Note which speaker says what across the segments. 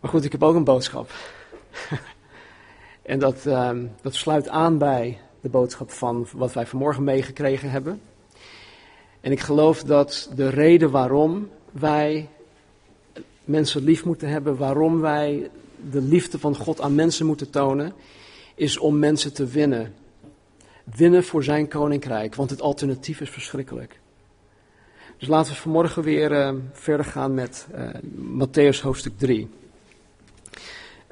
Speaker 1: Maar goed, ik heb ook een boodschap. en dat, ehm, dat sluit aan bij de boodschap van wat wij vanmorgen meegekregen hebben. En ik geloof dat de reden waarom wij mensen lief moeten hebben, waarom wij de liefde van God aan mensen moeten tonen, is om mensen te winnen. Winnen voor zijn koninkrijk, want het alternatief is verschrikkelijk. Dus laten we vanmorgen weer uh, verder gaan met uh, Matthäus hoofdstuk 3.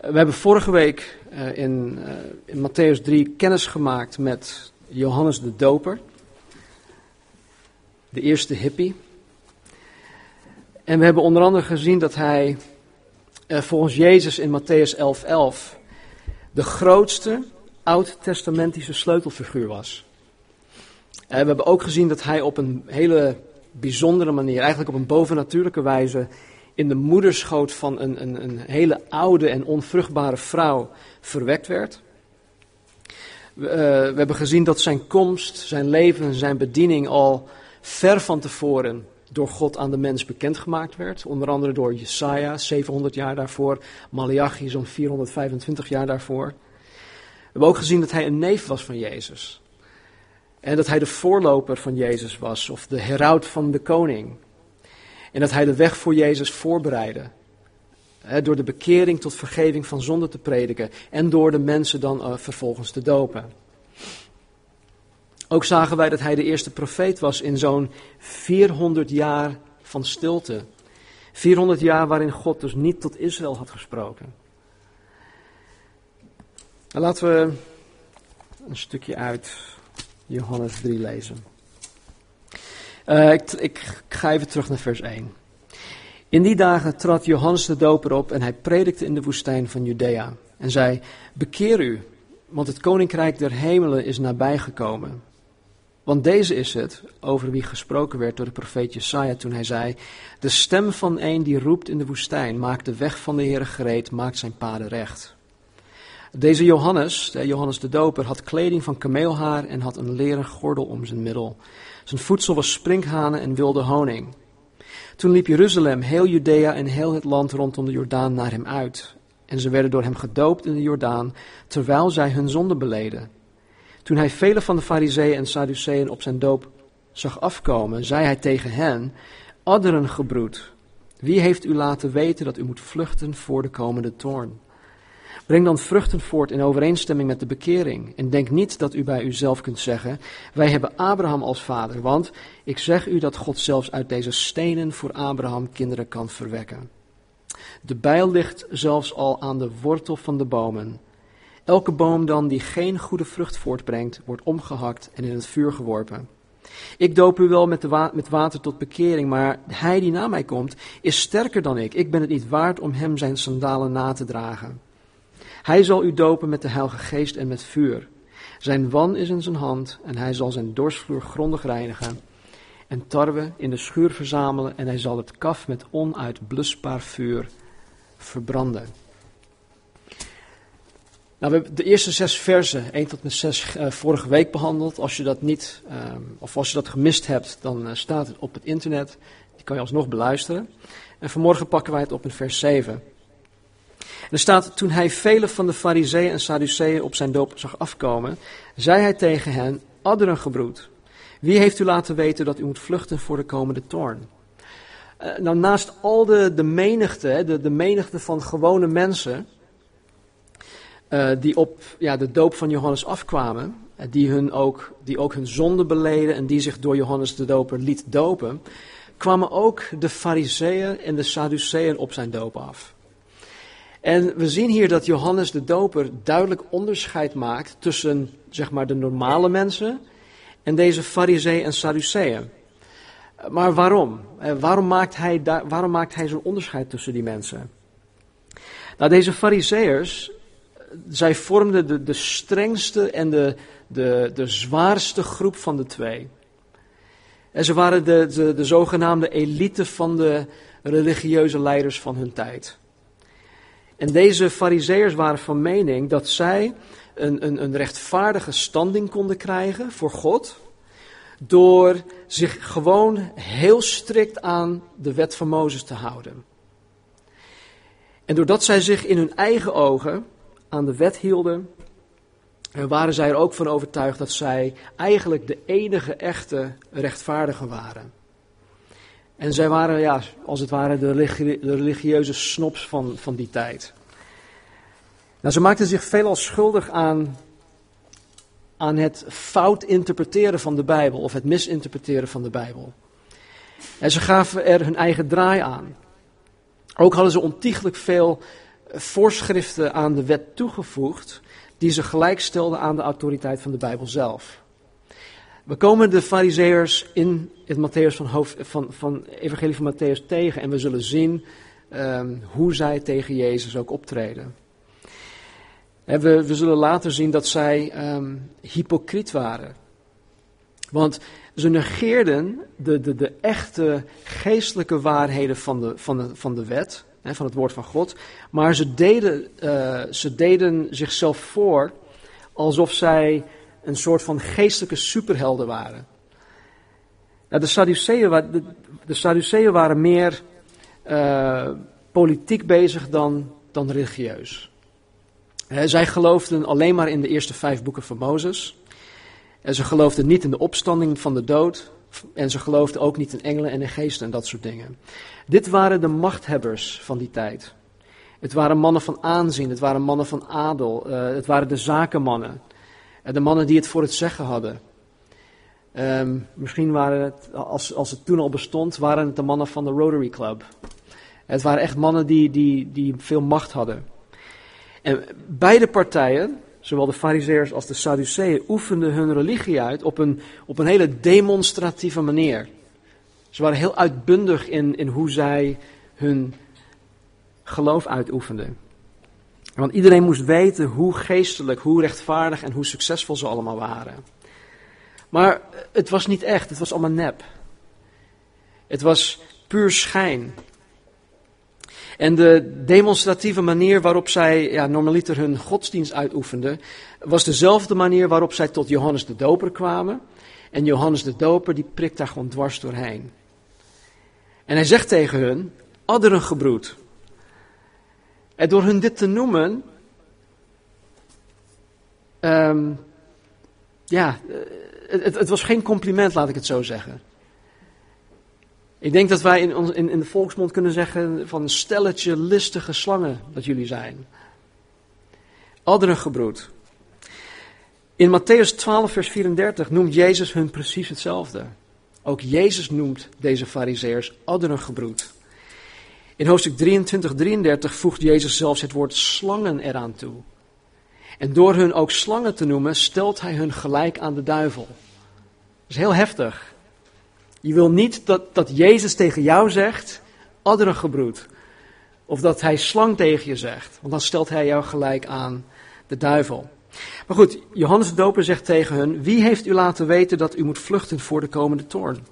Speaker 1: Uh, we hebben vorige week in, in Matthäus 3 kennis gemaakt met Johannes de Doper, de eerste hippie. En we hebben onder andere gezien dat hij volgens Jezus in Matthäus 11:11 11, de grootste oud-testamentische sleutelfiguur was. we hebben ook gezien dat hij op een hele bijzondere manier, eigenlijk op een bovennatuurlijke wijze, in de moederschoot van een, een, een hele oude en onvruchtbare vrouw verwekt werd. We, uh, we hebben gezien dat zijn komst, zijn leven, zijn bediening al ver van tevoren door God aan de mens bekendgemaakt werd. Onder andere door Jesaja, 700 jaar daarvoor, Malachi zo'n 425 jaar daarvoor. We hebben ook gezien dat hij een neef was van Jezus. En dat hij de voorloper van Jezus was, of de heraut van de koning. En dat hij de weg voor Jezus voorbereidde. door de bekering tot vergeving van zonde te prediken. En door de mensen dan uh, vervolgens te dopen. Ook zagen wij dat hij de eerste profeet was in zo'n 400 jaar van stilte. 400 jaar waarin God dus niet tot Israël had gesproken. En laten we een stukje uit Johannes 3 lezen. Uh, ik, ga even terug naar vers 1. In die dagen trad Johannes de Doper op en hij predikte in de woestijn van Judea. En zei: Bekeer u, want het koninkrijk der hemelen is nabijgekomen. Want deze is het, over wie gesproken werd door de profeet Jesaja toen hij zei: De stem van een die roept in de woestijn, maakt de weg van de Heer gereed, maakt zijn paden recht. Deze Johannes, Johannes de Doper, had kleding van kameelhaar en had een leren gordel om zijn middel. Zijn voedsel was sprinkhanen en wilde honing. Toen liep Jeruzalem, heel Judea en heel het land rondom de Jordaan naar hem uit. En ze werden door hem gedoopt in de Jordaan, terwijl zij hun zonde beleden. Toen hij vele van de fariseeën en sadduceeën op zijn doop zag afkomen, zei hij tegen hen, adderen gebroed, wie heeft u laten weten dat u moet vluchten voor de komende toorn? Breng dan vruchten voort in overeenstemming met de bekering. En denk niet dat u bij uzelf kunt zeggen: Wij hebben Abraham als vader. Want ik zeg u dat God zelfs uit deze stenen voor Abraham kinderen kan verwekken. De bijl ligt zelfs al aan de wortel van de bomen. Elke boom dan die geen goede vrucht voortbrengt, wordt omgehakt en in het vuur geworpen. Ik doop u wel met, met, water tot bekering, maar hij die na mij komt, is sterker dan ik. Ik ben het niet waard om hem zijn sandalen na te dragen. Hij zal u dopen met de Heilige Geest en met vuur. Zijn wan is in zijn hand en hij zal zijn dorsvloer grondig reinigen. En tarwe in de schuur verzamelen en hij zal het kaf met onuitblusbaar vuur verbranden. Nou, we hebben de eerste zes versen, 1 tot met 6, uh, vorige week behandeld. Als je dat niet, um, of als je dat gemist hebt, dan uh, staat het op het internet. Die kan je alsnog beluisteren. En vanmorgen pakken wij het op in vers 7. Er staat, toen hij vele van de fariseeën en sadduceeën op zijn doop zag afkomen, zei hij tegen hen, adderen gebroed, wie heeft u laten weten dat u moet vluchten voor de komende toorn? Uh, nou, naast al de, de menigte, de, de menigte van gewone mensen, uh, die op ja, de doop van Johannes afkwamen, uh, die, hun ook, die ook hun zonde beleden en die zich door Johannes de Doper liet dopen, kwamen ook de fariseeën en de sadduceeën op zijn doop af. En we zien hier dat Johannes de Doper duidelijk onderscheid maakt tussen zeg maar, de normale mensen en deze fariseeën en sadduceeën. Maar waarom? Eh, waarom maakt hij, waarom maakt hij zo'n onderscheid tussen die mensen? Nou, deze fariseërs, zij vormden de, de strengste en de, de, de zwaarste groep van de twee. En ze waren de, de, de zogenaamde elite van de religieuze leiders van hun tijd. En deze fariseërs waren van mening dat zij een, een, een rechtvaardige standing konden krijgen voor God. Door zich gewoon heel strikt aan de wet van Mozes te houden. En doordat zij zich in hun eigen ogen aan de wet hielden, waren zij er ook van overtuigd dat zij eigenlijk de enige echte rechtvaardigen waren. En zij waren, ja, als het ware, de, religieuze snops van, van die tijd. Nou, ze maakten zich veelal schuldig aan, aan het fout interpreteren van de Bijbel, of het misinterpreteren van de Bijbel. En ze gaven er hun eigen draai aan. Ook hadden ze ontiegelijk veel voorschriften aan de wet toegevoegd, die ze gelijkstelden aan de autoriteit van de Bijbel zelf. We komen de fariseërs in het Matthäus van, hoofd, van, van Evangelie van Matthäus tegen en we zullen zien um, hoe zij tegen Jezus ook optreden. we, we, zullen later zien dat zij um, hypocriet waren. Want ze negeerden de, de, de echte geestelijke waarheden van de, van de, van de wet, hè, van het woord van God. Maar ze deden, uh, ze deden zichzelf voor alsof zij een soort van geestelijke superhelden waren. Nou, de Sadduceeën, de, Sadduceeën waren meer uh, politiek bezig dan, dan religieus. zij geloofden alleen maar in de eerste vijf boeken van Mozes. En ze geloofden niet in de opstanding van de dood. En ze geloofden ook niet in engelen en in geesten en dat soort dingen. Dit waren de machthebbers van die tijd. Het waren mannen van aanzien, het waren mannen van adel, uh, het waren de zakenmannen. De mannen die het voor het zeggen hadden. Um, misschien waren het, als, als het toen al bestond, waren het de mannen van de Rotary Club. Het waren echt mannen die, die, die veel macht hadden. En beide partijen, zowel de Farizeeërs als de Sadduceeën, oefenden hun religie uit op een, op een hele demonstratieve manier. Ze waren heel uitbundig in, in hoe zij hun geloof uitoefenden. Want iedereen moest weten hoe geestelijk, hoe rechtvaardig en hoe succesvol ze allemaal waren. Maar het was niet echt, het was allemaal nep. Het was puur schijn. En de demonstratieve manier waarop zij ja, normaliter hun godsdienst uitoefenden, was dezelfde manier waarop zij tot Johannes de Doper kwamen. En Johannes de Doper die prikt daar gewoon dwars doorheen. En hij zegt tegen hun, adderen gebroed. Door hun dit te noemen, um, ja, het, het, was geen compliment, laat ik het zo zeggen. Ik denk dat wij in, in, in de volksmond kunnen zeggen van een stelletje listige slangen dat jullie zijn. gebroed. In Matthäus 12, vers 34 noemt Jezus hun precies hetzelfde. Ook Jezus noemt deze fariseërs gebroed. In hoofdstuk 23, 33 voegt Jezus zelfs het woord slangen eraan toe. En door hun ook slangen te noemen, stelt hij hun gelijk aan de duivel. Dat is heel heftig. Je wil niet dat, dat Jezus tegen jou zegt, gebroed. Of dat hij slang tegen je zegt, want dan stelt hij jou gelijk aan de duivel. Maar goed, Johannes de Doper zegt tegen hun: Wie heeft u laten weten dat u moet vluchten voor de komende toorn?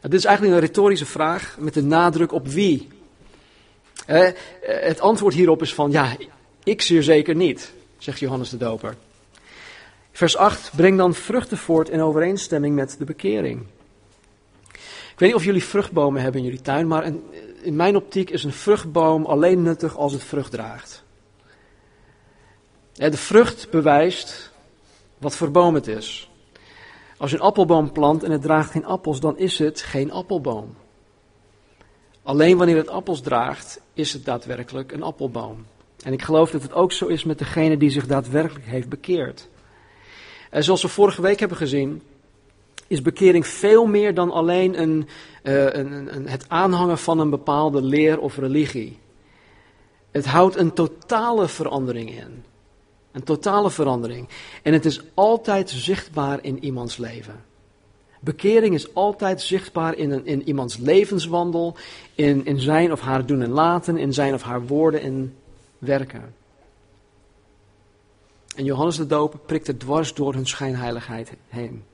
Speaker 1: Dit is eigenlijk een retorische vraag met de nadruk op wie. Eh, het antwoord hierop is van ja, ik zeer zeker niet, zegt Johannes de Doper. Vers 8: Breng dan vruchten voort in overeenstemming met de bekering. Ik weet niet of jullie vruchtbomen hebben in jullie tuin, maar in mijn optiek is een vruchtboom alleen nuttig als het vrucht draagt. De vrucht bewijst wat voor boom het is. Als je een appelboom plant en het draagt geen appels, dan is het geen appelboom. Alleen wanneer het appels draagt, is het daadwerkelijk een appelboom. En ik geloof dat het ook zo is met degene die zich daadwerkelijk heeft bekeerd. En zoals we vorige week hebben gezien, is bekering veel meer dan alleen een, uh, een, een, het aanhangen van een bepaalde leer of religie. Het houdt een totale verandering in. Een totale verandering. En het is altijd zichtbaar in iemands leven. Bekering is altijd zichtbaar in, een, in iemands levenswandel, in, in zijn of haar doen en laten, in zijn of haar woorden en werken. En Johannes de Doper prikte dwars door hun schijnheiligheid heen.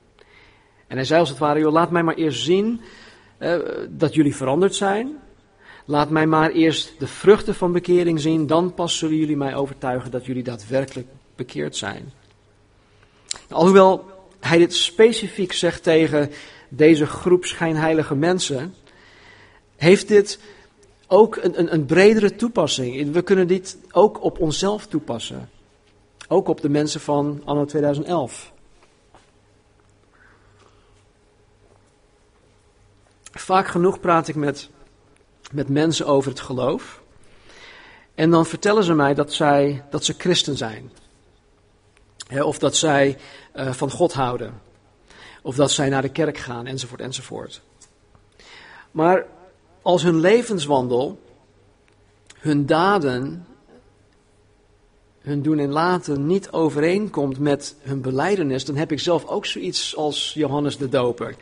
Speaker 1: En hij zei als het ware, joh, laat mij maar eerst zien eh, dat jullie veranderd zijn. Laat mij maar eerst de vruchten van bekering zien, dan pas zullen jullie mij overtuigen dat jullie daadwerkelijk bekeerd zijn. Alhoewel hij dit specifiek zegt tegen deze groep schijnheilige mensen, heeft dit ook een, een, een bredere toepassing. We kunnen dit ook op onszelf toepassen. Ook op de mensen van anno 2011. Vaak genoeg praat ik met, met mensen over het geloof. En dan vertellen ze mij dat, zij, dat ze christen zijn. of dat zij uh, van God houden. Of dat zij naar de kerk gaan, enzovoort, enzovoort. Maar als hun levenswandel, hun daden, hun doen en laten niet overeenkomt met hun beleidenis, dan heb ik zelf ook zoiets als Johannes de Doper.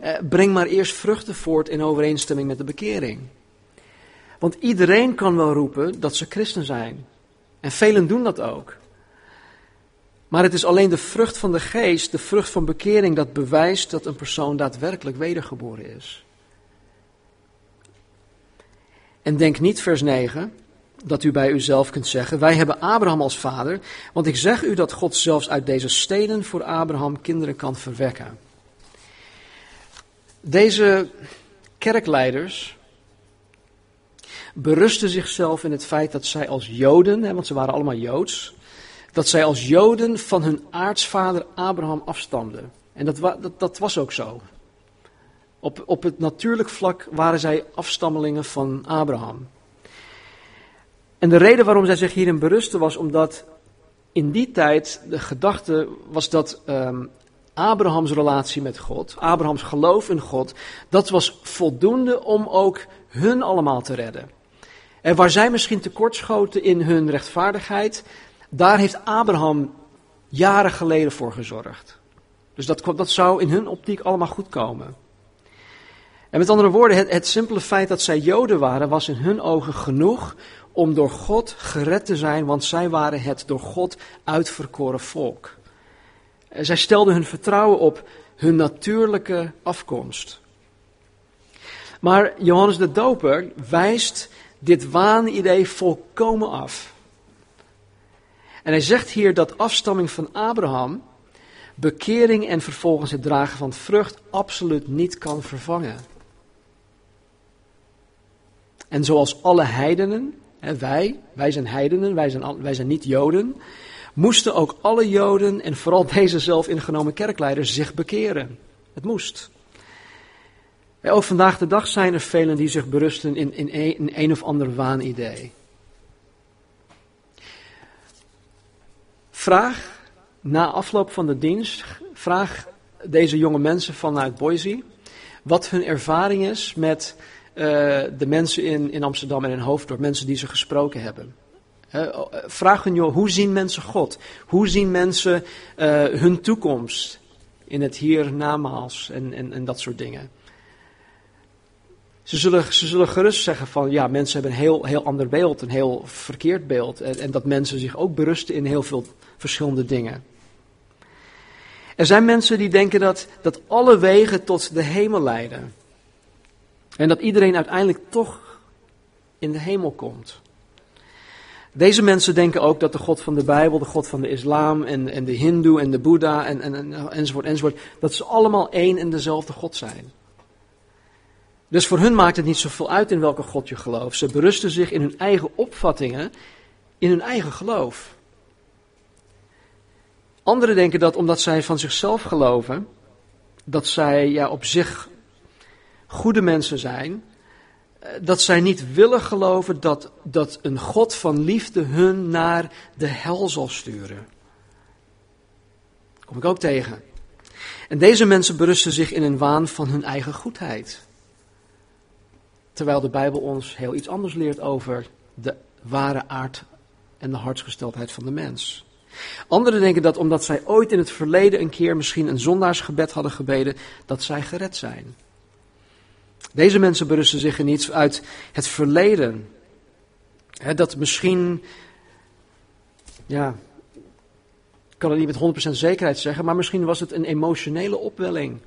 Speaker 1: Eh, breng maar eerst vruchten voort in overeenstemming met de bekering. Want iedereen kan wel roepen dat ze christen zijn. En velen doen dat ook. Maar het is alleen de vrucht van de geest, de vrucht van bekering, dat bewijst dat een persoon daadwerkelijk wedergeboren is. En denk niet, vers 9, dat u bij uzelf kunt zeggen: Wij hebben Abraham als vader, want ik zeg u dat God zelfs uit deze steden voor Abraham kinderen kan verwekken. Deze kerkleiders berusten zichzelf in het feit dat zij als Joden, want ze waren allemaal Joods, dat zij als Joden van hun aartsvader Abraham afstamden. En dat, dat, was ook zo. Op, op het natuurlijk vlak waren zij afstammelingen van Abraham. En de reden waarom zij zich hierin berusten was omdat in die tijd de gedachte was dat um, Abrahams relatie met God, Abrahams geloof in God, dat was voldoende om ook hun allemaal te redden. En waar zij misschien tekortschoten in hun rechtvaardigheid, daar heeft Abraham jaren geleden voor gezorgd. Dus dat, dat zou in hun optiek allemaal goed komen. En met andere woorden, het, het simpele feit dat zij Joden waren, was in hun ogen genoeg om door God gered te zijn, want zij waren het door God uitverkoren volk. Zij stelden hun vertrouwen op hun natuurlijke afkomst. Maar Johannes de Doper wijst dit waanidee volkomen af. En hij zegt hier dat afstamming van Abraham bekering en vervolgens het dragen van vrucht absoluut niet kan vervangen. En zoals alle heidenen, wij, wij zijn heidenen, wij zijn, wij zijn niet Joden, moesten ook alle Joden en vooral deze zelf ingenomen kerkleiders zich bekeren. Het moest. Ook vandaag de dag zijn er velen die zich berusten in, in, een, of ander waanidee. Vraag na afloop van de dienst, vraag deze jonge mensen vanuit Boise wat hun ervaring is met uh, de mensen in, in Amsterdam en in Hoofddorp, mensen die ze gesproken hebben. Uh, vraag hun, joh, hoe zien mensen God? Hoe zien mensen uh, hun toekomst in het hiernamaals en, en, en dat soort dingen? Ze zullen, ze zullen gerust zeggen van ja, mensen hebben een heel, heel ander beeld, een heel verkeerd beeld. En, en dat mensen zich ook berusten in heel veel verschillende dingen. Er zijn mensen die denken dat, dat alle wegen tot de hemel leiden. En dat iedereen uiteindelijk toch in de hemel komt. Deze mensen denken ook dat de God van de Bijbel, de God van de islam en, en de hindoe en de boeddha en, en, enzovoort, enzovoort, dat ze allemaal één en dezelfde God zijn. Dus voor hun maakt het niet zoveel uit in welke God je gelooft. Ze berusten zich in hun eigen opvattingen, in hun eigen geloof. Anderen denken dat omdat zij van zichzelf geloven, dat zij ja, op zich goede mensen zijn, eh, dat zij niet willen geloven dat, dat een God van liefde hun naar de hel zal sturen. Kom ik ook tegen. En deze mensen berusten zich in een waan van hun eigen goedheid. Terwijl de Bijbel ons heel iets anders leert over de ware aard en de hartsgesteldheid van de mens. Anderen denken dat omdat zij ooit in het verleden een keer misschien een zondaarsgebed hadden gebeden, dat zij gered zijn. Deze mensen berusten zich in iets uit het verleden. dat misschien, ja, ik kan het niet met 100% zekerheid zeggen, maar misschien was het een emotionele opwelling.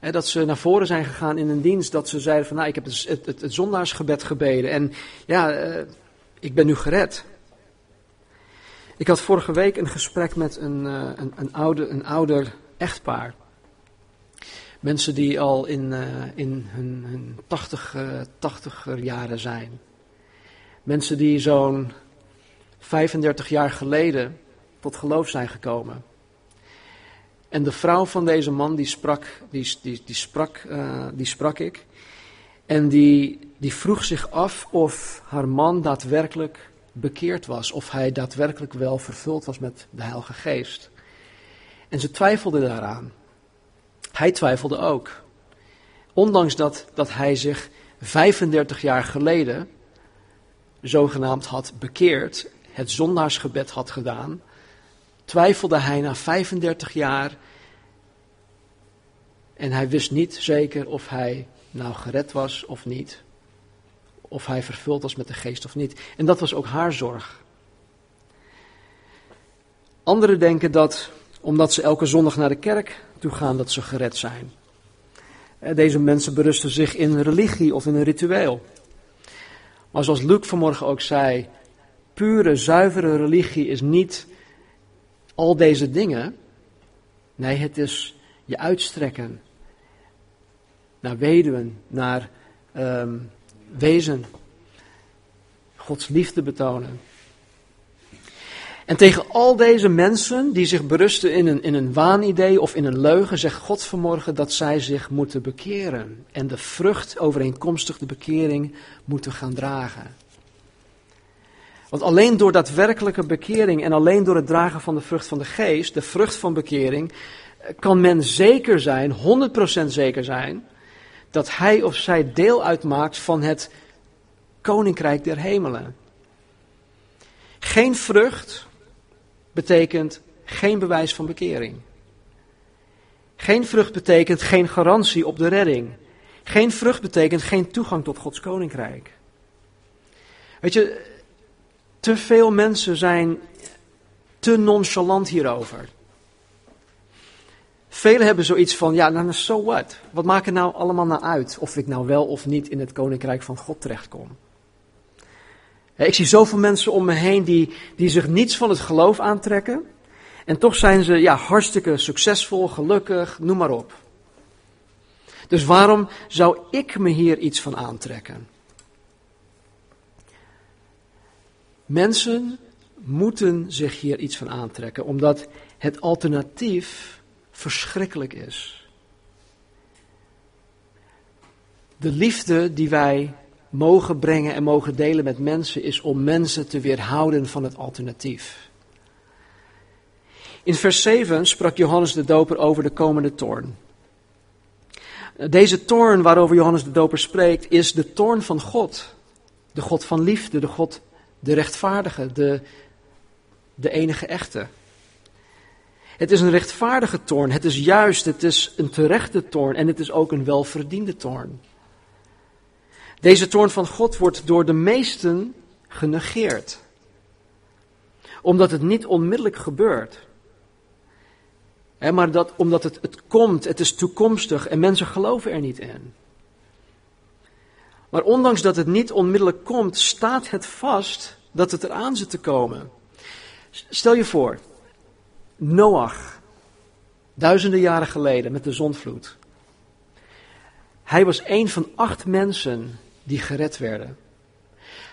Speaker 1: Dat ze naar voren zijn gegaan in een dienst, dat ze zeiden van nou, ik heb het, het, het, zondaarsgebed gebeden en ja, uh, ik ben nu gered. Ik had vorige week een gesprek met een, uh, een, een, oude, een ouder echtpaar. Mensen die al in, uh, in hun, hun 80, uh, 80 jaren zijn. Mensen die zo'n 35 jaar geleden tot geloof zijn gekomen. En de vrouw van deze man, die sprak, die, die, die sprak, uh, die sprak ik. En die, die vroeg zich af of haar man daadwerkelijk bekeerd was. Of hij daadwerkelijk wel vervuld was met de Heilige Geest. En ze twijfelde daaraan. Hij twijfelde ook. Ondanks dat, dat hij zich 35 jaar geleden zogenaamd had bekeerd, het zondaarsgebed had gedaan, twijfelde hij na 35 jaar en hij wist niet zeker of hij nou gered was of niet. Of hij vervuld was met de geest of niet. En dat was ook haar zorg. Anderen denken dat omdat ze elke zondag naar de kerk toe gaan, dat ze gered zijn. Eh, deze mensen berusten zich in religie of in een ritueel. Maar zoals Luc vanmorgen ook zei, pure, zuivere religie is niet al deze dingen. Nee, het is je uitstrekken naar weduwen, naar um, wezen. Gods liefde betonen. En tegen al deze mensen die zich berusten in een, in een waanidee of in een leugen, zegt God vanmorgen dat zij zich moeten bekeren. En de vrucht overeenkomstig de bekering moeten gaan dragen. Want alleen door daadwerkelijke bekering en alleen door het dragen van de vrucht van de geest, de vrucht van bekering, kan men zeker zijn, 100% zeker zijn, dat hij of zij deel uitmaakt van het koninkrijk der hemelen. Geen vrucht betekent geen bewijs van bekering. Geen vrucht betekent geen garantie op de redding. Geen vrucht betekent geen toegang tot Gods koninkrijk. Weet je, te veel mensen zijn te nonchalant hierover. Velen hebben zoiets van, ja, nou, so what? Wat maakt het nou allemaal nou uit of ik nou wel of niet in het koninkrijk van God terechtkom? Ik zie zoveel mensen om me heen die, die zich niets van het geloof aantrekken. En toch zijn ze ja, hartstikke succesvol, gelukkig, noem maar op. Dus waarom zou ik me hier iets van aantrekken? Mensen moeten zich hier iets van aantrekken, omdat het alternatief verschrikkelijk is. De liefde die wij mogen brengen en mogen delen met mensen is om mensen te weerhouden van het alternatief. In vers 7 sprak Johannes de Doper over de komende toorn. Deze toorn waarover Johannes de Doper spreekt is de toorn van God. De God van liefde, de God, de rechtvaardige, de, de enige echte. Het is een rechtvaardige toorn, het is juist, het is een terechte toorn en het is ook een welverdiende toorn. Deze toorn van God wordt door de meesten genegeerd. Omdat het niet onmiddellijk gebeurt. maar dat, omdat het, het komt, het is toekomstig en mensen geloven er niet in. Maar ondanks dat het niet onmiddellijk komt, staat het vast dat het eraan zit te komen. Stel je voor, Noach, duizenden jaren geleden met de zondvloed. Hij was een van acht mensen die gered werden.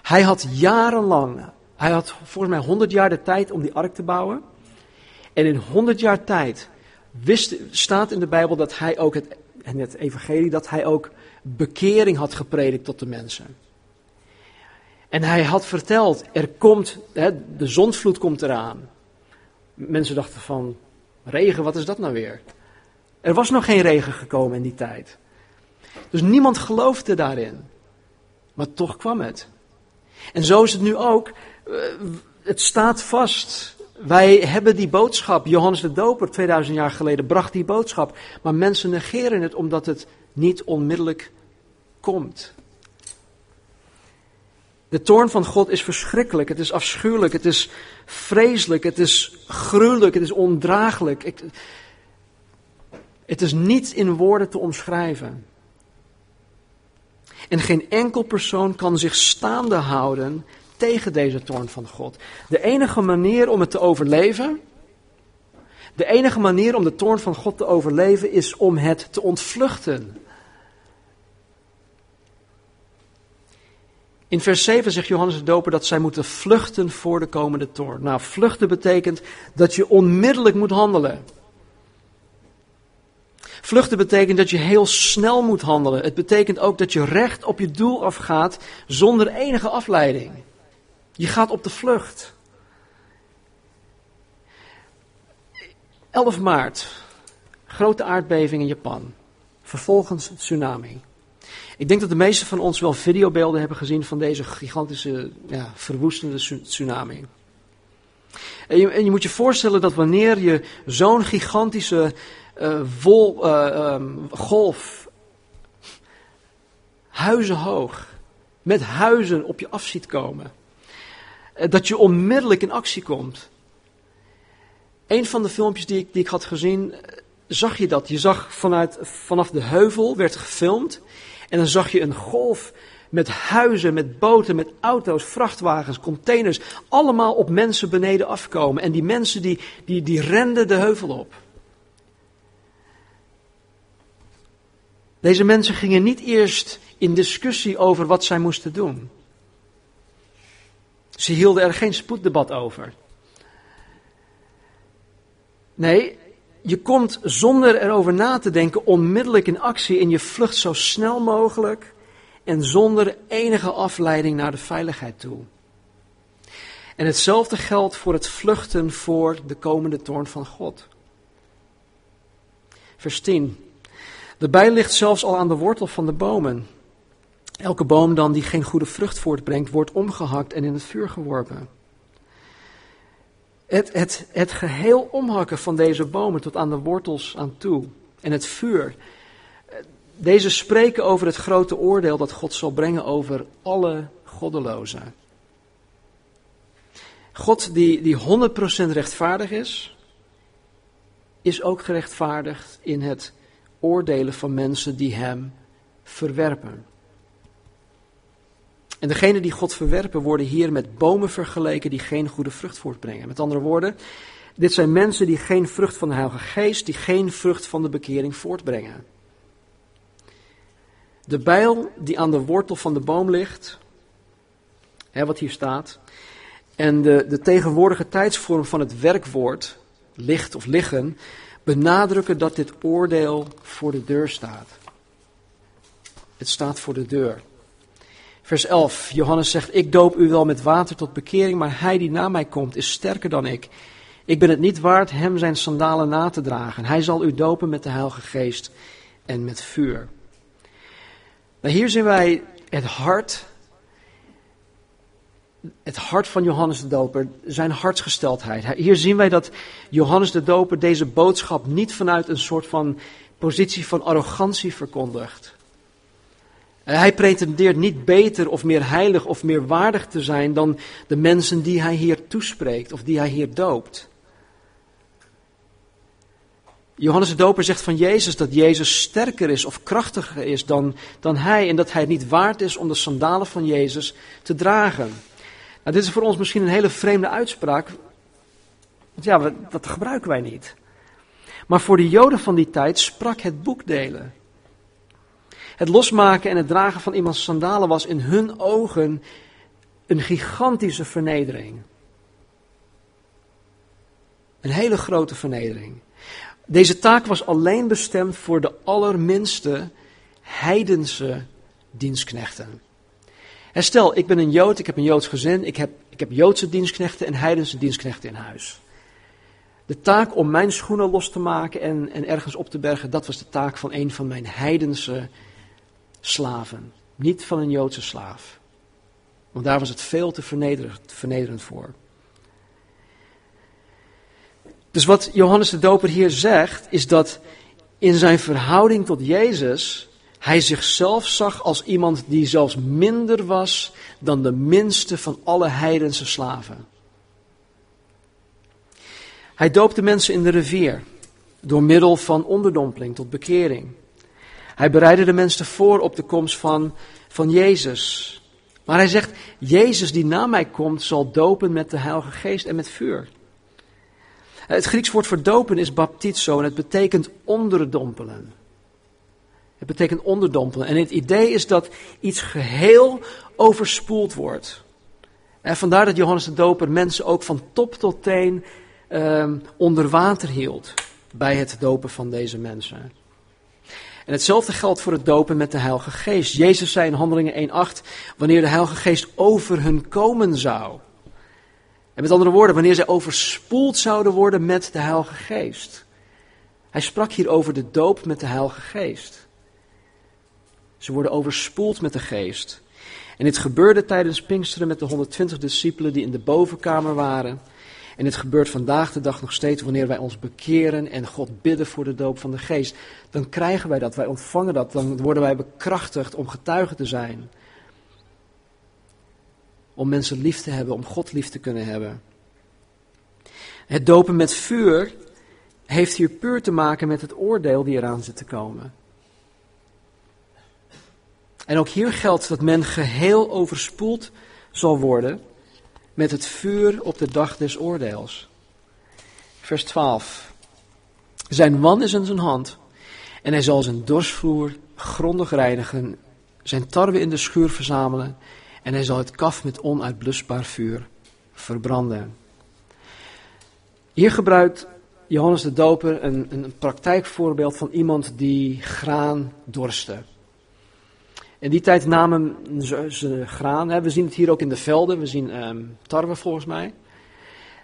Speaker 1: Hij had jarenlang, hij had volgens mij 100 jaar de tijd om die ark te bouwen. En in 100 jaar tijd wist, staat in de Bijbel dat hij ook het, en het evangelie, dat hij ook bekering had gepredikt tot de mensen. En hij had verteld, er komt, hè, de zondvloed komt eraan. Mensen dachten van, regen, wat is dat nou weer? Er was nog geen regen gekomen in die tijd. Dus niemand geloofde daarin. Maar toch kwam het. En zo is het nu ook. Eh, het staat vast. Wij hebben die boodschap. Johannes de Doper 2000 jaar geleden bracht die boodschap. Maar mensen negeren het omdat het niet onmiddellijk komt. De toorn van God is verschrikkelijk, het is afschuwelijk, het is vreselijk, het is gruwelijk, het is ondraaglijk. het is niet in woorden te omschrijven. En geen enkel persoon kan zich staande houden tegen deze toorn van God. De enige manier om het te overleven, De enige manier om de toorn van God te overleven is om het te ontvluchten. In vers 7 zegt Johannes de Doper dat zij moeten vluchten voor de komende toorn. Nou, vluchten betekent dat je onmiddellijk moet handelen. Vluchten betekent dat je heel snel moet handelen. Het betekent ook dat je recht op je doel afgaat zonder enige afleiding. Je gaat op de vlucht. 11 maart, grote aardbeving in Japan. Vervolgens tsunami. Ik denk dat de meesten van ons wel videobeelden hebben gezien van deze gigantische, ja, verwoestende tsunami. En je, moet je voorstellen dat wanneer je zo'n gigantische vol, uh, um, golf, huizenhoog, met huizen op je af ziet komen, uh, dat je onmiddellijk in actie komt. Een van de filmpjes die ik, die ik had gezien, zag je dat. Je zag vanuit, vanaf de heuvel, werd gefilmd. En dan zag je een golf met huizen, met boten, met auto's, vrachtwagens, containers. Allemaal op mensen beneden afkomen. En die mensen die, die, die renden de heuvel op. Deze mensen gingen niet eerst in discussie over wat zij moesten doen. Ze hielden er geen spoeddebat over. Nee, je komt zonder erover na te denken onmiddellijk in actie en je vlucht zo snel mogelijk en zonder enige afleiding naar de veiligheid toe. En hetzelfde geldt voor het vluchten voor de komende toorn van God. Vers 10. De bij ligt zelfs al aan de wortel van de bomen. Elke boom dan die geen goede vrucht voortbrengt, wordt omgehakt en in het vuur geworpen. Het, het, het geheel omhakken van deze bomen tot aan de wortels aan toe. En het vuur. Deze spreken over het grote oordeel dat God zal brengen over alle goddelozen. God die, die 100% rechtvaardig is, is ook gerechtvaardigd in het oordelen van mensen die hem verwerpen. En degenen die God verwerpen worden hier met bomen vergeleken die geen goede vrucht voortbrengen. Met andere woorden, dit zijn mensen die geen vrucht van de Heilige Geest, die geen vrucht van de bekering voortbrengen. De bijl die aan de wortel van de boom ligt, hè, wat hier staat, en de, de tegenwoordige tijdsvorm van het werkwoord, licht of liggen, benadrukken dat dit oordeel voor de deur staat. Het staat voor de deur. Vers 11, Johannes zegt, ik doop u wel met water tot bekering, maar hij die na mij komt is sterker dan ik. Ik ben het niet waard hem zijn sandalen na te dragen. Hij zal u dopen met de Heilige Geest en met vuur. Nou, hier zien wij het hart, het hart van Johannes de Doper, zijn hartsgesteldheid. Hier zien wij dat Johannes de Doper deze boodschap niet vanuit een soort van positie van arrogantie verkondigt. Hij pretendeert niet beter of meer heilig of meer waardig te zijn dan de mensen die hij hier toespreekt of die hij hier doopt. Johannes de Doper zegt van Jezus dat Jezus sterker is of krachtiger is dan, dan hij en dat hij het niet waard is om de sandalen van Jezus te dragen. Nou, dit is voor ons misschien een hele vreemde uitspraak, want ja, dat gebruiken wij niet. Maar voor de Joden van die tijd sprak het boekdelen. Het losmaken en het dragen van iemands sandalen was in hun ogen een gigantische vernedering. Een hele grote vernedering. Deze taak was alleen bestemd voor de allerminste heidense dienstknechten. En stel, ik ben een Jood, ik heb een Joods gezin, ik heb, ik heb Joodse dienstknechten en heidense dienstknechten in huis. De taak om mijn schoenen los te maken en, en ergens op te bergen, dat was de taak van een van mijn heidense slaven. Niet van een Joodse slaaf. Want daar was het veel te vernederend, vernederend voor. Dus wat Johannes de Doper hier zegt, is dat in zijn verhouding tot Jezus hij zichzelf zag als iemand die zelfs minder was dan de minste van alle heidense slaven. Hij doopte mensen in de rivier door middel van onderdompeling tot bekering. Hij bereidde de mensen voor op de komst van, van Jezus. Maar hij zegt, Jezus die na mij komt zal dopen met de Heilige Geest en met vuur. Het Grieks woord voor dopen is baptizo en het betekent onderdompelen. Het betekent onderdompelen. En het idee is dat iets geheel overspoeld wordt. En vandaar dat Johannes de Doper mensen ook van top tot teen um, onder water hield bij het dopen van deze mensen. En hetzelfde geldt voor het dopen met de Heilige Geest. Jezus zei in Handelingen 1:8, wanneer de Heilige Geest over hun komen zou. En met andere woorden, wanneer zij overspoeld zouden worden met de Heilige Geest. Hij sprak hier over de doop met de Heilige Geest. Ze worden overspoeld met de Geest. En dit gebeurde tijdens Pinksteren met de 120 discipelen die in de bovenkamer waren. En het gebeurt vandaag de dag nog steeds wanneer wij ons bekeren en God bidden voor de doop van de geest. Dan krijgen wij dat, wij ontvangen dat, dan worden wij bekrachtigd om getuigen te zijn. Om mensen lief te hebben, om God lief te kunnen hebben. Het dopen met vuur heeft hier puur te maken met het oordeel die eraan zit te komen. En ook hier geldt dat men geheel overspoeld zal worden met het vuur op de dag des oordeels. Vers 12. Zijn wan is in zijn hand en hij zal zijn dorsvloer grondig reinigen, zijn tarwe in de schuur verzamelen en hij zal het kaf met onuitblusbaar vuur verbranden. Hier gebruikt Johannes de Doper een, een praktijkvoorbeeld van iemand die graan dorste. In die tijd namen ze, graan. Hè. We zien het hier ook in de velden. We zien um, tarwe volgens mij.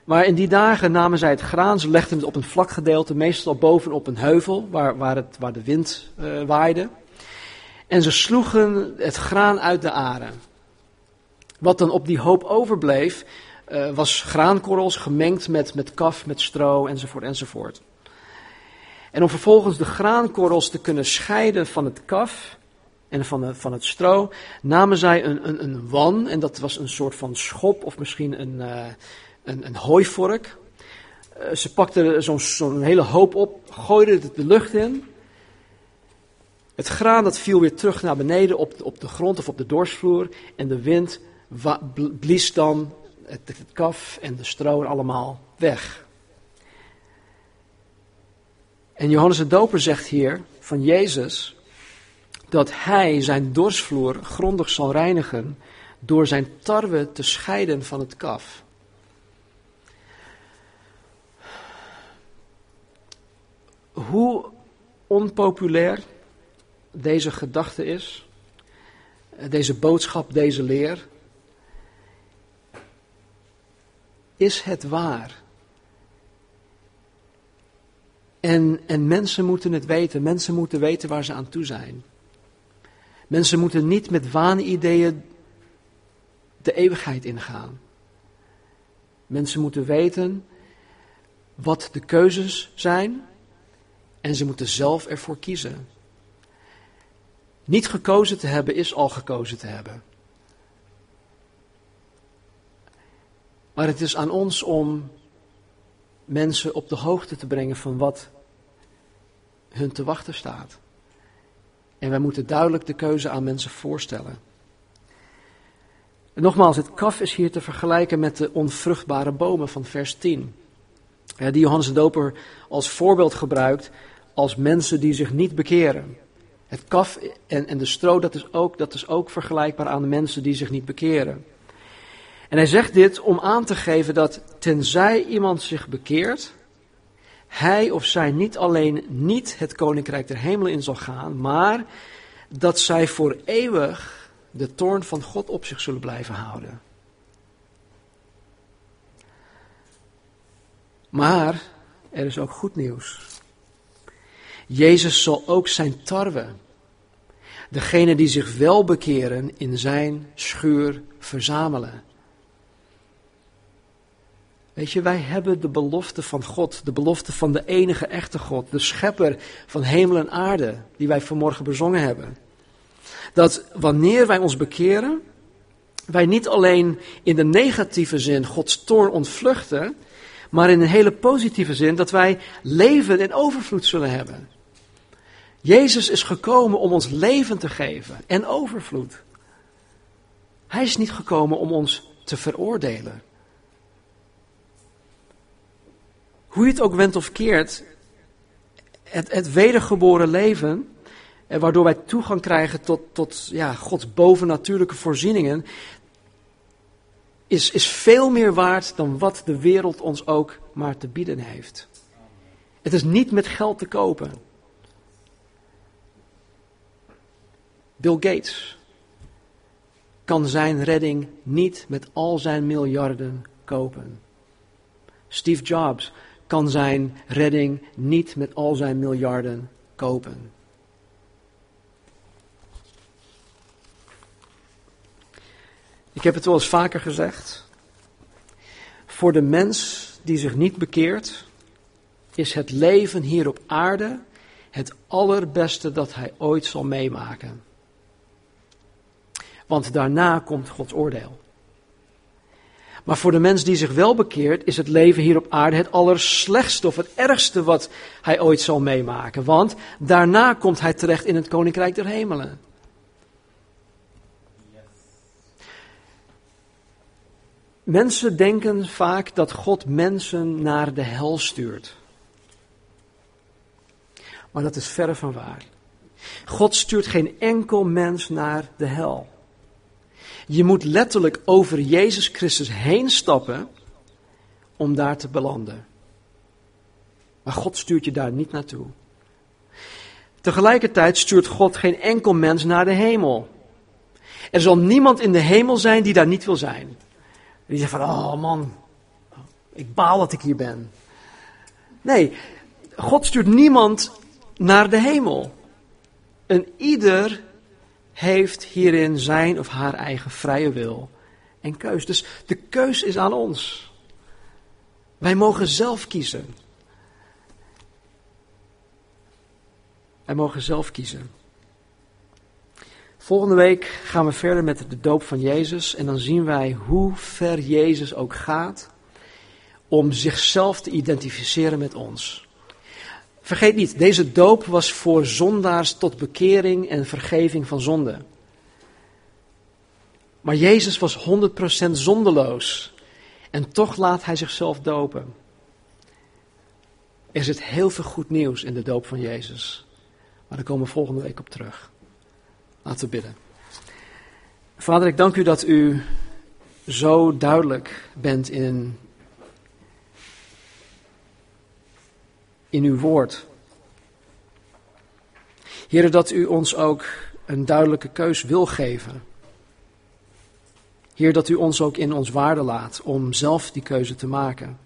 Speaker 1: Maar in die dagen namen zij het graan. Ze legden het op een vlak gedeelte. Meestal bovenop een heuvel waar, waar, het, waar de wind uh, waaide. En ze sloegen het graan uit de aren. Wat dan op die hoop overbleef, uh, was graankorrels gemengd met, met kaf, met stro enzovoort enzovoort. En om vervolgens de graankorrels te kunnen scheiden van het kaf, en van, de, van het stro namen zij een, een, een wan, en dat was een soort van schop of misschien een, uh, een, een hooivork. Uh, ze pakten zo'n zo hele hoop op, gooiden het de lucht in. Het graan dat viel weer terug naar beneden op, op de grond of op de dorsvloer. En de wind blies dan het, kaf en de stro allemaal weg. En Johannes de Doper zegt hier van Jezus dat hij zijn dorsvloer grondig zal reinigen door zijn tarwe te scheiden van het kaf. Hoe onpopulair deze gedachte is, deze boodschap, deze leer, is het waar. En, en mensen moeten het weten, mensen moeten weten waar ze aan toe zijn. Mensen moeten niet met waanideeën de eeuwigheid ingaan. Mensen moeten weten wat de keuzes zijn en ze moeten zelf ervoor kiezen. Niet gekozen te hebben is al gekozen te hebben. Maar het is aan ons om mensen op de hoogte te brengen van wat hun te wachten staat. En wij moeten duidelijk de keuze aan mensen voorstellen. En nogmaals, het kaf is hier te vergelijken met de onvruchtbare bomen van vers 10. Die Johannes de Doper als voorbeeld gebruikt als mensen die zich niet bekeren. Het kaf en, en de stro, dat is, ook, dat is ook vergelijkbaar aan de mensen die zich niet bekeren. En hij zegt dit om aan te geven dat tenzij iemand zich bekeert, hij of zij niet alleen niet het koninkrijk der hemelen in zal gaan, maar dat zij voor eeuwig de toorn van God op zich zullen blijven houden. Maar er is ook goed nieuws. Jezus zal ook zijn tarwe, degene die zich wel bekeren, in zijn schuur verzamelen. Weet je, wij hebben de belofte van God, de belofte van de enige echte God, de schepper van hemel en aarde, die wij vanmorgen bezongen hebben. Dat wanneer wij ons bekeren, wij niet alleen in de negatieve zin Gods toorn ontvluchten, maar in een hele positieve zin dat wij leven in overvloed zullen hebben. Jezus is gekomen om ons leven te geven en overvloed. Hij is niet gekomen om ons te veroordelen. Hoe je het ook went of keert, het, het wedergeboren leven, eh, waardoor wij toegang krijgen tot, tot ja, Gods bovennatuurlijke voorzieningen, is, is veel meer waard dan wat de wereld ons ook maar te bieden heeft. Het is niet met geld te kopen. Bill Gates kan zijn redding niet met al zijn miljarden kopen. Steve Jobs kan zijn redding niet met al zijn miljarden kopen. Ik heb het wel eens vaker gezegd. Voor de mens die zich niet bekeert, is het leven hier op aarde het allerbeste dat hij ooit zal meemaken. Want daarna komt Gods oordeel. Maar voor de mens die zich wel bekeert, is het leven hier op aarde het allerslechtste of het ergste wat hij ooit zal meemaken. Want daarna komt hij terecht in het koninkrijk der hemelen. Mensen denken vaak dat God mensen naar de hel stuurt. Maar dat is verre van waar. God stuurt geen enkel mens naar de hel. Je moet letterlijk over Jezus Christus heen stappen om daar te belanden. Maar God stuurt je daar niet naartoe. Tegelijkertijd stuurt God geen enkel mens naar de hemel. Er zal niemand in de hemel zijn die daar niet wil zijn. Die zegt van, oh man, ik baal dat ik hier ben. Nee, God stuurt niemand naar de hemel. En ieder heeft hierin zijn of haar eigen vrije wil en keus. Dus de keus is aan ons. Wij mogen zelf kiezen. Wij mogen zelf kiezen. Volgende week gaan we verder met de doop van Jezus en dan zien wij hoe ver Jezus ook gaat om zichzelf te identificeren met ons. Vergeet niet, deze doop was voor zondaars tot bekering en vergeving van zonde. Maar Jezus was 100% zondeloos en toch laat hij zichzelf dopen. Er zit heel veel goed nieuws in de doop van Jezus. Maar daar komen we volgende week op terug. Laten we bidden. Vader, ik dank u dat u zo duidelijk bent in, in uw woord. Heren, dat u ons ook een duidelijke keus wil geven. Heer, dat u ons ook in ons waarde laat om zelf die keuze te maken.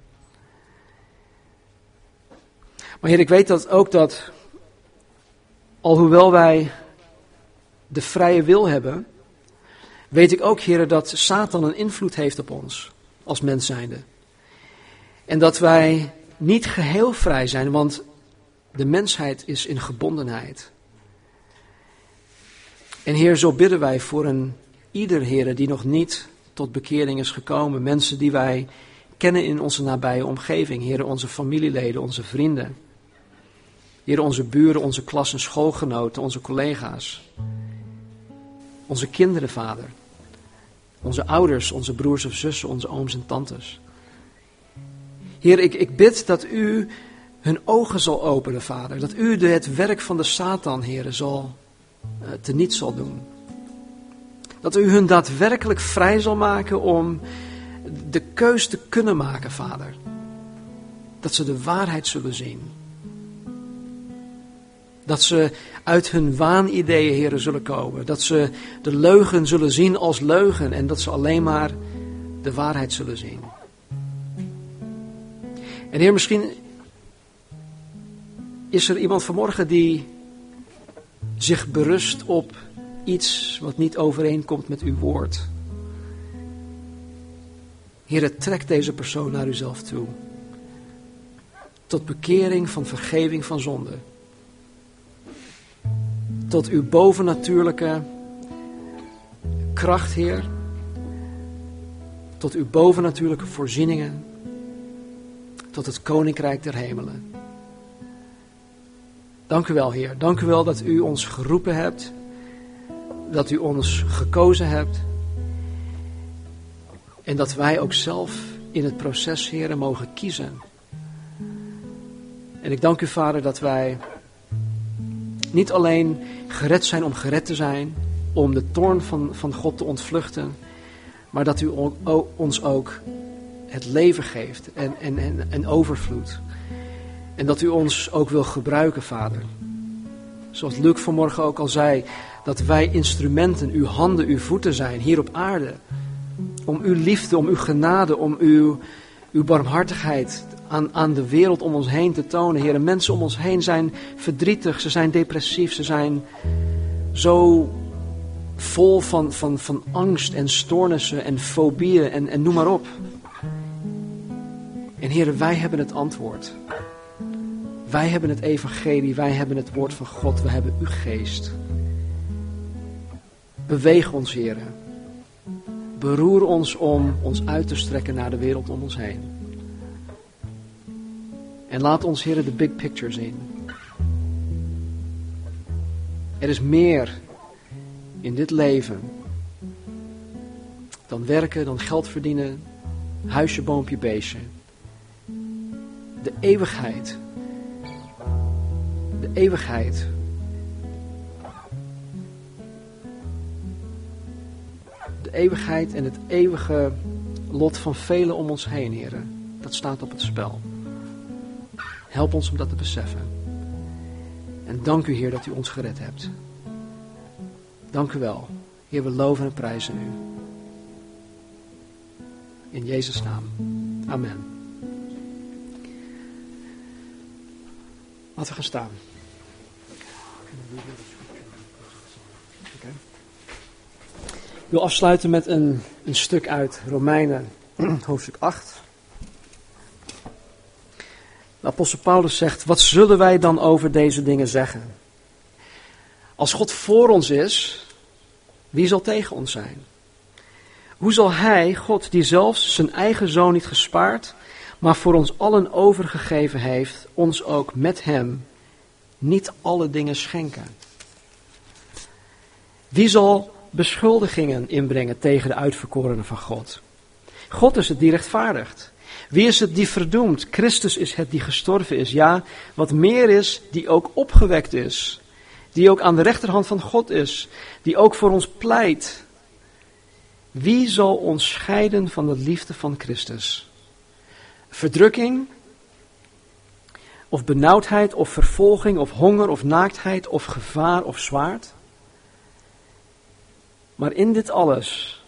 Speaker 1: Maar Heer, ik weet dat ook dat, alhoewel wij de vrije wil hebben, weet ik ook, heren, dat Satan een invloed heeft op ons als mens zijnde. En dat wij niet geheel vrij zijn, want de mensheid is in gebondenheid. En Heer, zo bidden wij voor een ieder, Heer, die nog niet tot bekering is gekomen. Mensen die wij kennen in onze nabije omgeving. Heer, onze familieleden, onze vrienden. Heer, onze buren, onze klas- en schoolgenoten, onze collega's. Onze kinderen, Vader. Onze ouders, onze broers of zussen, onze ooms en tantes. Heer, ik, ik bid dat u hun ogen zal openen, Vader. Dat u het werk van de Satan, Heer, zal uh, teniet zal doen. Dat u hun daadwerkelijk vrij zal maken om de keus te kunnen maken, Vader. Dat ze de waarheid zullen zien. Dat ze uit hun waanideeën, heren, zullen komen. Dat ze de leugen zullen zien als leugen en dat ze alleen maar de waarheid zullen zien. En heer, misschien is er iemand vanmorgen die zich berust op iets wat niet overeenkomt met uw woord. Heer, trek deze persoon naar uzelf toe. Tot bekering van vergeving van zonde tot uw bovennatuurlijke kracht, Heer. Tot uw bovennatuurlijke voorzieningen. Tot het koninkrijk der hemelen. Dank u wel, Heer. Dank u wel dat u ons geroepen hebt. Dat u ons gekozen hebt. En dat wij ook zelf in het proces, Heer, mogen kiezen En ik dank u, Vader, dat wij niet alleen gered zijn om gered te zijn, om de toorn van, van God te ontvluchten, maar dat u ons ook het leven geeft en, en, en, en overvloed. En dat u ons ook wil gebruiken, Vader. Zoals Luc vanmorgen ook al zei, dat wij instrumenten, uw handen, uw voeten zijn hier op aarde. Om uw liefde, om uw genade, om uw, uw barmhartigheid aan, aan de wereld om ons heen te tonen. Heren, mensen om ons heen zijn verdrietig, ze zijn depressief, ze zijn zo vol van, van, van angst en stoornissen en fobieën en, en noem maar op. En heren, wij hebben het antwoord. Wij hebben het evangelie, wij hebben het woord van God, wij hebben uw geest. Beweeg ons, heren. Beroer ons om ons uit te strekken naar de wereld om ons heen. En laat ons, heren, de big picture zien. Er is meer in dit leven dan werken, dan geld verdienen, huisje, boompje, beestje. De eeuwigheid. De eeuwigheid. De eeuwigheid en het eeuwige lot van velen om ons heen, heren. Dat staat op het spel. Help ons om dat te beseffen. En dank u, Heer, dat u ons gered hebt. Dank u wel. Heer, we loven en prijzen u. In Jezus' naam. Amen. Laten we gaan staan. Ik wil afsluiten met een, een stuk uit Romeinen, hoofdstuk 8. De apostel Paulus zegt, wat zullen wij dan over deze dingen zeggen? Als God voor ons is, wie zal tegen ons zijn? Hoe zal Hij, God die zelfs zijn eigen zoon niet gespaard, maar voor ons allen overgegeven heeft, ons ook met Hem niet alle dingen schenken? Wie zal beschuldigingen inbrengen tegen de uitverkorenen van God? God is het die rechtvaardigt. Wie is het die verdoemt? Christus is het die gestorven is. Ja, wat meer is, die ook opgewekt is. Die ook aan de rechterhand van God is. Die ook voor ons pleit. Wie zal ons scheiden van de liefde van Christus? Verdrukking? Of benauwdheid, of vervolging, of honger, of naaktheid, of gevaar, of zwaard? Maar in dit alles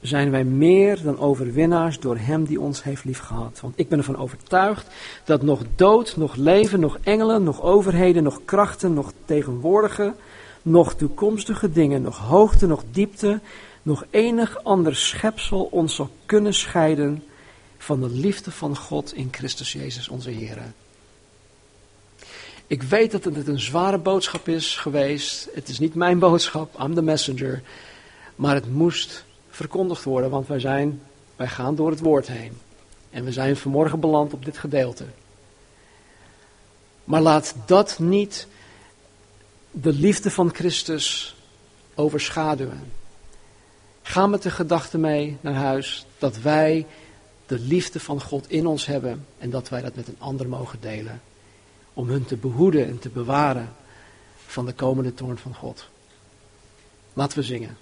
Speaker 1: zijn wij meer dan overwinnaars door Hem die ons heeft liefgehad. Want ik ben ervan overtuigd dat nog dood, nog leven, nog engelen, nog overheden, nog krachten, nog tegenwoordige, nog toekomstige dingen, nog hoogte, nog diepte, nog enig ander schepsel ons zal kunnen scheiden van de liefde van God in Christus Jezus onze Heer. Ik weet dat het een zware boodschap is geweest. Het is niet mijn boodschap, I'm the messenger. Maar het moest verkondigd worden, want wij, zijn, wij gaan door het woord heen. En we zijn vanmorgen beland op dit gedeelte. Maar laat dat niet de liefde van Christus overschaduwen. Ga met de gedachte mee naar huis dat wij de liefde van God in ons hebben en dat wij dat met een ander mogen delen. Om hun te behoeden en te bewaren van de komende toorn van God. Laten we zingen.